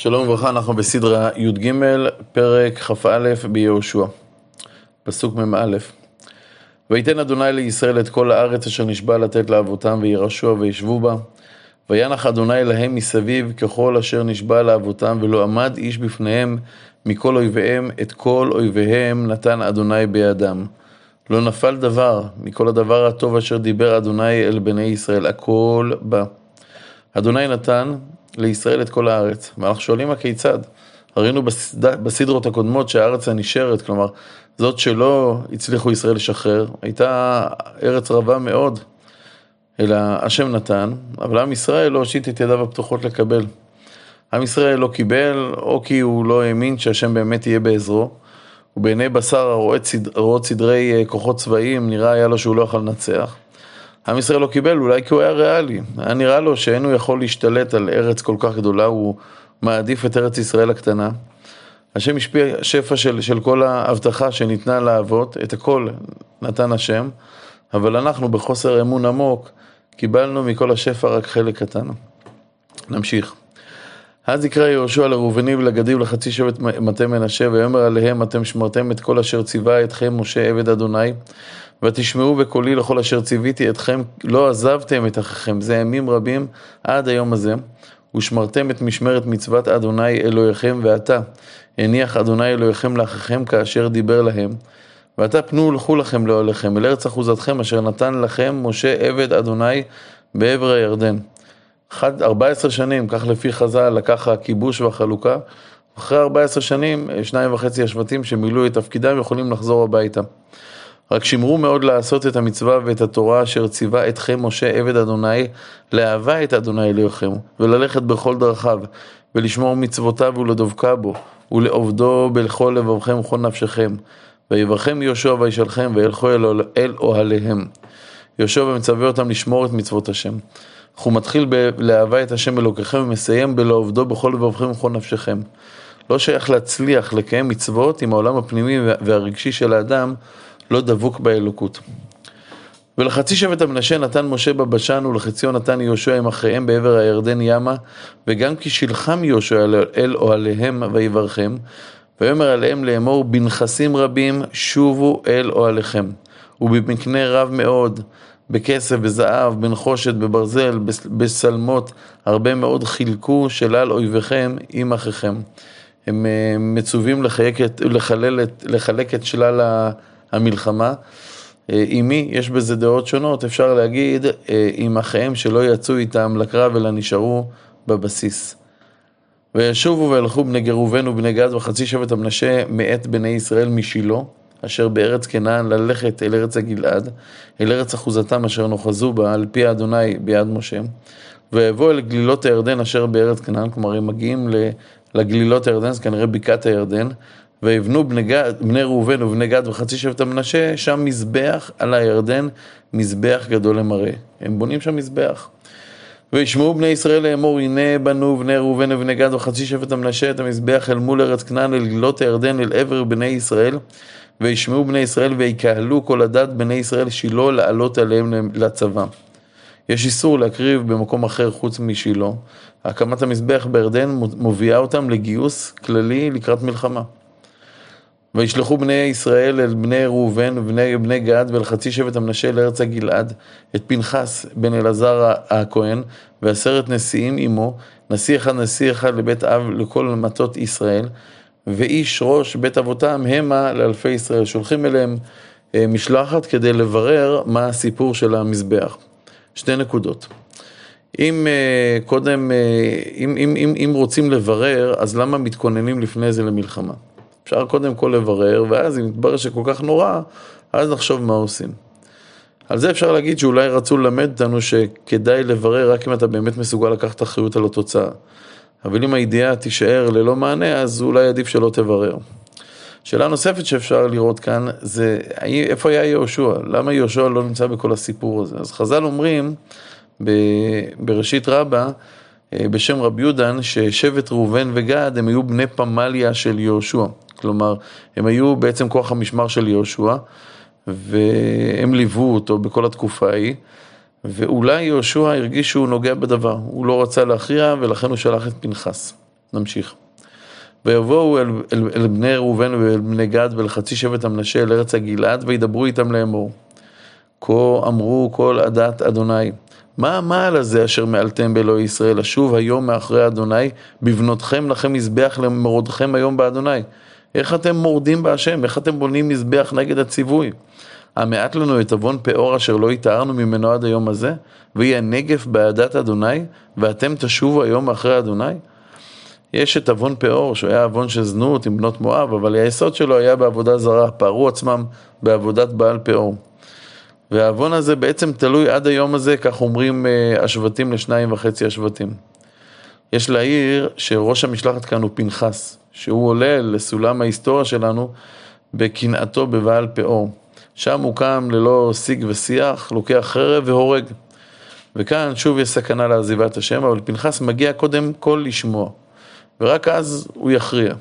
שלום וברכה, אנחנו בסדרה י"ג, פרק כ"א ביהושע, פסוק מ"א. ויתן אדוני לישראל את כל הארץ אשר נשבע לתת לאבותם וירשוע וישבו בה. וינח אדוני להם מסביב ככל אשר נשבע לאבותם ולא עמד איש בפניהם מכל אויביהם, את כל אויביהם נתן אדוני בידם. לא נפל דבר מכל הדבר הטוב אשר דיבר אדוני אל בני ישראל, הכל בא. אדוני נתן לישראל את כל הארץ. ואנחנו שואלים הכיצד? ראינו בסד... בסדרות הקודמות שהארץ הנשארת, כלומר, זאת שלא הצליחו ישראל לשחרר, הייתה ארץ רבה מאוד, אלא השם נתן, אבל עם ישראל לא הושיט את ידיו הפתוחות לקבל. עם ישראל לא קיבל, או כי הוא לא האמין שהשם באמת יהיה בעזרו, ובעיני בשר הרואות סד... סדרי אה, כוחות צבאיים, נראה היה לו שהוא לא יכול לנצח. עם ישראל לא קיבל, אולי כי הוא היה ריאלי. היה נראה לו שאין הוא יכול להשתלט על ארץ כל כך גדולה, הוא מעדיף את ארץ ישראל הקטנה. השם השפיע שפע של, של כל ההבטחה שניתנה לאבות, את הכל נתן השם, אבל אנחנו בחוסר אמון עמוק קיבלנו מכל השפע רק חלק קטן. נמשיך. אז יקרא יהושע לראובני ולגדי ולחצי שבט מטה מנשה, ויאמר עליהם אתם שמרתם את כל אשר ציווה אתכם משה עבד אדוני, ותשמעו בקולי לכל אשר ציוויתי אתכם, לא עזבתם את אחיכם, זה ימים רבים עד היום הזה, ושמרתם את משמרת מצוות אדוני אלוהיכם, ועתה הניח אדוני אלוהיכם לאחיכם כאשר דיבר להם. ועתה פנו ולכו לכם לאוהליכם, אל ארץ אחוזתכם אשר נתן לכם משה עבד אדוני בעבר הירדן. 14 שנים, כך לפי חז"ל, לקח הכיבוש והחלוקה. אחרי 14 שנים, שניים וחצי השבטים שמילאו את תפקידם יכולים לחזור הביתה. רק שמרו מאוד לעשות את המצווה ואת התורה אשר ציווה אתכם משה עבד אדוני, לאהבה את אדוני אלוהיכם, וללכת בכל דרכיו, ולשמור מצוותיו ולדבקה בו, ולעובדו בכל לבבכם וכל נפשכם. ויברכם יהושע וישלחם, וילכו אל, אל אוהליהם. יהושע ומצווה אותם לשמור את מצוות השם. אך הוא מתחיל בלאהבה את השם אלוקיכם ומסיים בלעובדו בכל לבבכם ובכל נפשכם. לא שייך להצליח לקיים מצוות אם העולם הפנימי והרגשי של האדם לא דבוק באלוקות. ולחצי שבט המנשה נתן משה בבשן ולחציו נתן יהושע עם אחיהם בעבר הירדן ימה וגם כי שילחם יהושע אל אוהליהם ויברכם ויאמר עליהם לאמור בנכסים רבים שובו אל אוהליכם ובמקנה רב מאוד בכסף, בזהב, בנחושת, בברזל, בשלמות, הרבה מאוד חילקו שלל אויביכם עם אחיכם. הם אה, מצווים לחלק את, לחלק את שלל המלחמה. אה, עם מי? יש בזה דעות שונות, אפשר להגיד אה, עם אחיהם שלא יצאו איתם לקרב אלא נשארו בבסיס. וישובו וילכו בני גרובן ובני גד וחצי שבט המנשה מאת בני ישראל משילה אשר בארץ כנען ללכת אל ארץ הגלעד, אל ארץ אחוזתם אשר נוחזו בה על פי אדוני ביד משה, ויבוא אל גלילות הירדן אשר בארץ כנען, כלומר הם מגיעים לגלילות הירדן, זה כנראה בקעת הירדן, ויבנו בני, גד, בני ראובן ובני גד וחצי שבט המנשה, שם מזבח על הירדן, מזבח גדול למראה. הם בונים שם מזבח. וישמעו בני ישראל לאמור, הנה בנו בני ראובן ובני גד וחצי שבט המנשה את המזבח אל מול ארץ כנען, אל גלילות הירדן, אל עבר בני ישראל. וישמעו בני ישראל ויקהלו כל הדת בני ישראל שילה לעלות עליהם לצבא. יש איסור להקריב במקום אחר חוץ משילה. הקמת המזבח בירדן מוביאה אותם לגיוס כללי לקראת מלחמה. וישלחו בני ישראל אל בני ראובן ובני בני גד ואל חצי שבט המנשה לארץ הגלעד את פנחס בן אלעזר הכהן ועשרת נשיאים עמו, נשיא אחד נשיא אחד לבית אב לכל מטות ישראל ואיש ראש בית אבותם המה לאלפי ישראל. שולחים אליהם אה, משלחת כדי לברר מה הסיפור של המזבח. שתי נקודות. אם אה, קודם, אה, אם, אם, אם, אם רוצים לברר, אז למה מתכוננים לפני זה למלחמה? אפשר קודם כל לברר, ואז אם יתברר שכל כך נורא, אז נחשוב מה עושים. על זה אפשר להגיד שאולי רצו ללמד אותנו שכדאי לברר רק אם אתה באמת מסוגל לקחת אחריות על התוצאה. אבל אם הידיעה תישאר ללא מענה, אז אולי עדיף שלא תברר. שאלה נוספת שאפשר לראות כאן, זה איפה היה יהושע? למה יהושע לא נמצא בכל הסיפור הזה? אז חז"ל אומרים בראשית רבה, אה, בשם רב יהודן, ששבט ראובן וגד הם היו בני פמליה של יהושע. כלומר, הם היו בעצם כוח המשמר של יהושע, והם ליוו אותו בכל התקופה ההיא. ואולי יהושע הרגיש שהוא נוגע בדבר, הוא לא רצה להכריע ולכן הוא שלח את פנחס. נמשיך. ויבואו אל, אל, אל בני ראובן ואל בני גד ואל חצי שבט המנשה אל ארץ הגלעד וידברו איתם לאמור. כה אמרו כל עדת אדוני. מה המעל הזה אשר מעלתם באלוהי ישראל, לשוב היום מאחרי אדוני, בבנותכם לכם מזבח למורדכם היום באדוני. איך אתם מורדים בהשם? איך אתם בונים מזבח נגד הציווי? המעט לנו את עוון פאור אשר לא התארנו ממנו עד היום הזה, ויהי הנגף בעדת אדוני, ואתם תשובו היום אחרי אדוני? יש את עוון פאור, שהוא היה עוון של זנות עם בנות מואב, אבל היסוד שלו היה בעבודה זרה, פערו עצמם בעבודת בעל פאור. והעוון הזה בעצם תלוי עד היום הזה, כך אומרים אה, השבטים לשניים וחצי השבטים. יש להעיר שראש המשלחת כאן הוא פנחס, שהוא עולה לסולם ההיסטוריה שלנו בקנאתו בבעל פאור. שם הוא קם ללא שיג ושיח, לוקח חרב והורג. וכאן שוב יש סכנה לעזיבת השם, אבל פנחס מגיע קודם כל לשמוע, ורק אז הוא יכריע.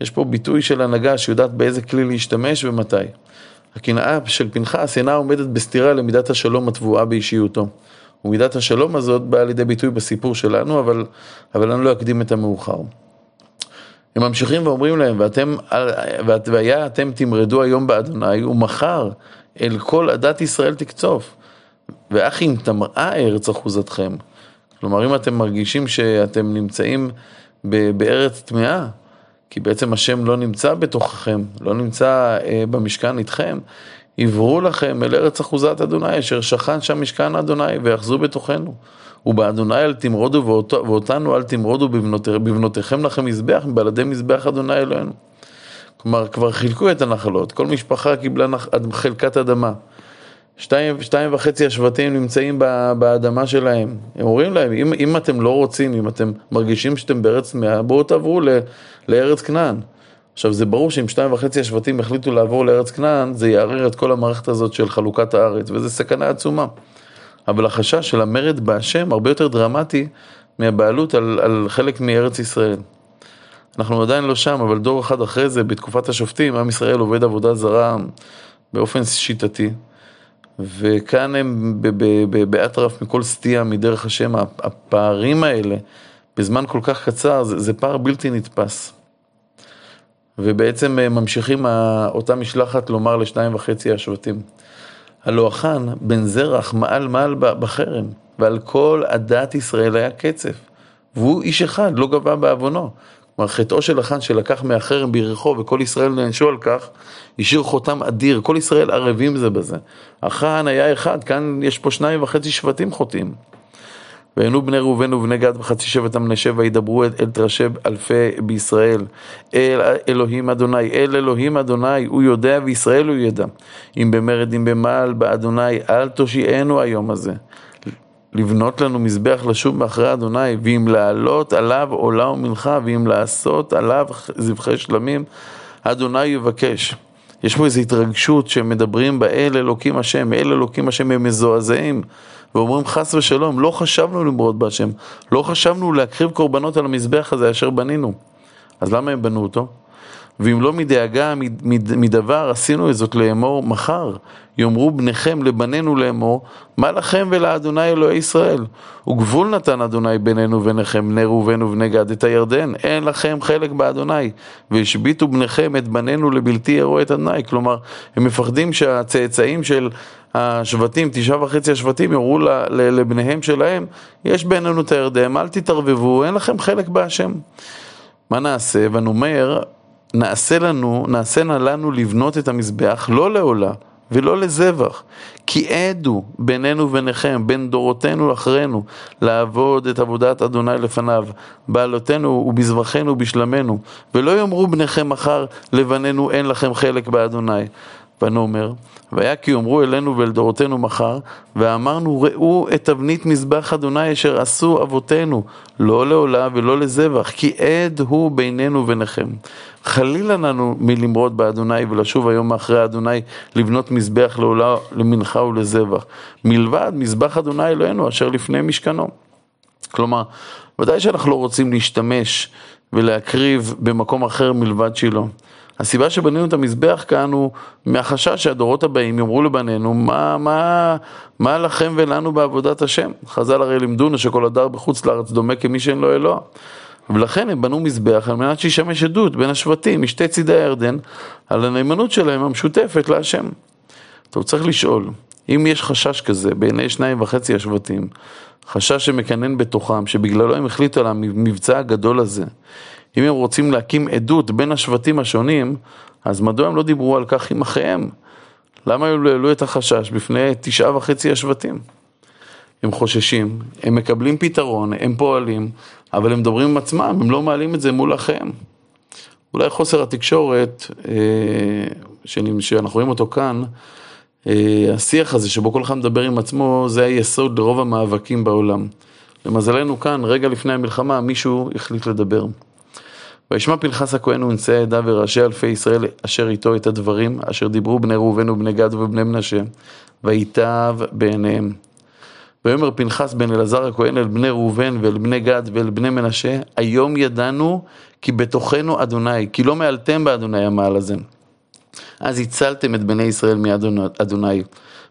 יש פה ביטוי של הנהגה שיודעת באיזה כלי להשתמש ומתי. הקנאה של פנחס אינה עומדת בסתירה למידת השלום התבואה באישיותו. ומידת השלום הזאת באה לידי ביטוי בסיפור שלנו, אבל, אבל אני לא אקדים את המאוחר. הם ממשיכים ואומרים להם, ואתם, והיה אתם תמרדו היום באדוני, ומחר אל כל עדת ישראל תקצוף. ואך אם תמראה ארץ אחוזתכם, כלומר אם אתם מרגישים שאתם נמצאים בארץ טמאה, כי בעצם השם לא נמצא בתוככם, לא נמצא אה, במשכן איתכם, עברו לכם אל ארץ אחוזת אדוני, אשר שכן שם משכן אדוני, ויחזו בתוכנו. ובאדוני אל תמרודו ואותנו אל תמרודו בבנותיכם לכם מזבח, מבלעדי מזבח אדוני אלוהינו. כלומר, כבר חילקו את הנחלות, כל משפחה קיבלה נח... חלקת אדמה. שתיים, שתיים וחצי השבטים נמצאים באדמה שלהם. הם אומרים להם, אם, אם אתם לא רוצים, אם אתם מרגישים שאתם בארץ טמאה, בואו תעברו ל, לארץ כנען. עכשיו זה ברור שאם שתיים וחצי השבטים החליטו לעבור לארץ כנען, זה יערער את כל המערכת הזאת של חלוקת הארץ, וזו סכנה עצומה. אבל החשש של המרד בהשם הרבה יותר דרמטי מהבעלות על, על חלק מארץ ישראל. אנחנו עדיין לא שם, אבל דור אחד אחרי זה, בתקופת השופטים, עם ישראל עובד עבודה זרה באופן שיטתי. וכאן הם באטרף מכל סטייה מדרך השם, הפערים האלה בזמן כל כך קצר, זה, זה פער בלתי נתפס. ובעצם ממשיכים אותה משלחת לומר לשניים וחצי השבטים. הלא החן בן זרח מעל מעל בחרם, ועל כל עדת ישראל היה קצף. והוא איש אחד, לא גבה בעוונו. כלומר, חטאו של החאן שלקח מהחרם ביריחו וכל ישראל נענשו על כך, השאיר חותם אדיר, כל ישראל ערבים זה בזה. החאן היה אחד, כאן יש פה שניים וחצי שבטים חוטאים. והיינו בני ראובן ובני גד וחצי שבט המנשה וידברו אל, תרשב אלפי בישראל. אל אלוהים אדוני, אל אלוהים אדוני, הוא יודע וישראל הוא ידע. אם במרד אם במעל באדוני, אל תושיענו היום הזה. לבנות לנו מזבח לשוב מאחרי אדוני, ואם לעלות עליו עולה ומנחה, ואם לעשות עליו זבחי שלמים, אדוני יבקש. יש פה איזו התרגשות שמדברים באל אלוקים השם, אל אלוקים השם הם מזועזעים ואומרים חס ושלום, לא חשבנו למרוד בהשם, לא חשבנו להקריב קורבנות על המזבח הזה אשר בנינו. אז למה הם בנו אותו? ואם לא מדאגה מדבר עשינו את זאת לאמור מחר, יאמרו בניכם לבנינו לאמור, מה לכם ולאדוני אלוהי ישראל? וגבול נתן אדוני בינינו וביניכם, בני ראובן ובני גד את הירדן, אין לכם חלק באדוני, והשביתו בניכם את בנינו לבלתי יראו את אדוני. כלומר, הם מפחדים שהצאצאים של השבטים, תשעה וחצי השבטים, יאמרו לבניהם שלהם, יש בינינו את הירדן, אל תתערבבו, אין לכם חלק בהשם. מה נעשה? ונאמר, נעשה לנו, נעשה נא לנו לבנות את המזבח לא לעולה ולא לזבח, כי עדו בינינו וביניכם, בין דורותינו לאחרינו, לעבוד את עבודת אדוני לפניו, בעלותינו ובזבחנו ובשלמנו, ולא יאמרו בניכם מחר לבנינו אין לכם חלק באדוני. ונאמר, והיה כי יאמרו אלינו ואל דורותינו מחר, ואמרנו ראו את תבנית מזבח אדוני אשר עשו אבותינו, לא לעולה ולא לזבח, כי עד הוא בינינו וביניכם. חלילה לנו מלמרוד באדוני ולשוב היום מאחרי אדוני לבנות מזבח לעולה, למנחה ולזבח, מלבד מזבח אדוני אלוהינו אשר לפני משכנו. כלומר, ודאי שאנחנו לא רוצים להשתמש ולהקריב במקום אחר מלבד שילה. הסיבה שבנינו את המזבח כאן הוא מהחשש שהדורות הבאים יאמרו לבנינו, מה, מה, מה לכם ולנו בעבודת השם? חז"ל הרי לימדונו שכל הדר בחוץ לארץ דומה כמי שאין לו אלוה. ולכן הם בנו מזבח על מנת שישמש עדות בין השבטים משתי צידי הירדן על הנאמנות שלהם המשותפת להשם. טוב, צריך לשאול, אם יש חשש כזה בעיני שניים וחצי השבטים, חשש שמקנן בתוכם, שבגללו הם החליטו על המבצע הגדול הזה, אם הם רוצים להקים עדות בין השבטים השונים, אז מדוע הם לא דיברו על כך עם אחיהם? למה הם העלו את החשש בפני תשעה וחצי השבטים? הם חוששים, הם מקבלים פתרון, הם פועלים, אבל הם מדברים עם עצמם, הם לא מעלים את זה מול אחיהם. אולי חוסר התקשורת, אה, שאנחנו רואים אותו כאן, אה, השיח הזה שבו כל אחד מדבר עם עצמו, זה היסוד לרוב המאבקים בעולם. למזלנו כאן, רגע לפני המלחמה, מישהו החליט לדבר. וישמע פנחס הכהן ונשאי העדה וראשי אלפי ישראל אשר איתו את הדברים אשר דיברו בני ראובן ובני גד ובני מנשה ויטב בעיניהם. ויאמר פנחס בן אלעזר הכהן אל בני ראובן ואל בני גד ואל בני מנשה היום ידענו כי בתוכנו אדוני כי לא מעלתם באדוני המעל הזה. אז הצלתם את בני ישראל מיד אדוני.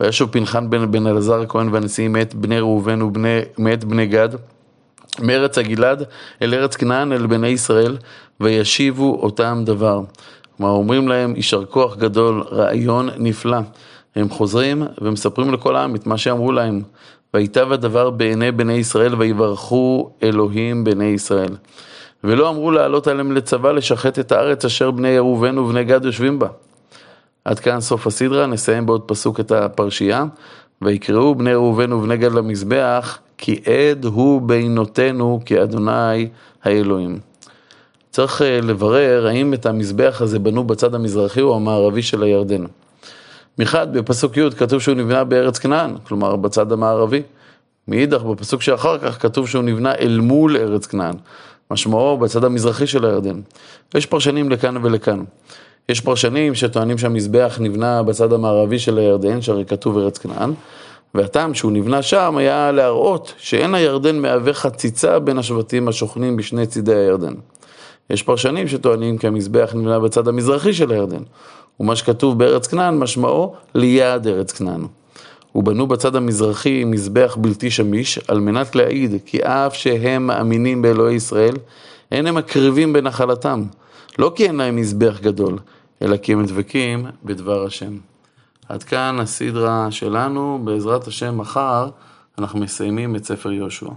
וישוב פנחן בן, בן אלעזר הכהן והנשיאים מאת בני ראובן ומאת בני גד מארץ הגלעד אל ארץ כנען אל בני ישראל וישיבו אותם דבר. כלומר אומרים להם יישר כוח גדול, רעיון נפלא. הם חוזרים ומספרים לכל העם את מה שאמרו להם. ויטב הדבר בעיני בני ישראל ויברכו אלוהים בני ישראל. ולא אמרו לעלות עליהם לצבא לשחט את הארץ אשר בני ראובן ובני גד יושבים בה. עד כאן סוף הסדרה, נסיים בעוד פסוק את הפרשייה. ויקראו בני ראובן ובני גד למזבח, כי עד הוא בינותינו כאדוני האלוהים. צריך אה, לברר האם את המזבח הזה בנו בצד המזרחי או המערבי של הירדן. מחד, בפסוק י' כתוב שהוא נבנה בארץ כנען, כלומר בצד המערבי. מאידך, בפסוק שאחר כך כתוב שהוא נבנה אל מול ארץ כנען, משמעו בצד המזרחי של הירדן. יש פרשנים לכאן ולכאן. יש פרשנים שטוענים שהמזבח נבנה בצד המערבי של הירדן, שהרי כתוב ארץ כנען, והטעם שהוא נבנה שם היה להראות שאין הירדן מהווה חציצה בין השבטים השוכנים בשני צידי הירדן. יש פרשנים שטוענים כי המזבח נבנה בצד המזרחי של הירדן, ומה שכתוב בארץ כנען משמעו ליד ארץ כנען. ובנו בצד המזרחי מזבח בלתי שמיש, על מנת להעיד כי אף שהם מאמינים באלוהי ישראל, אין הם מקריבים בנחלתם. לא כי אין להם מזבח גדול, אלא כי הם דבקים בדבר השם. עד כאן הסדרה שלנו, בעזרת השם מחר אנחנו מסיימים את ספר יהושע.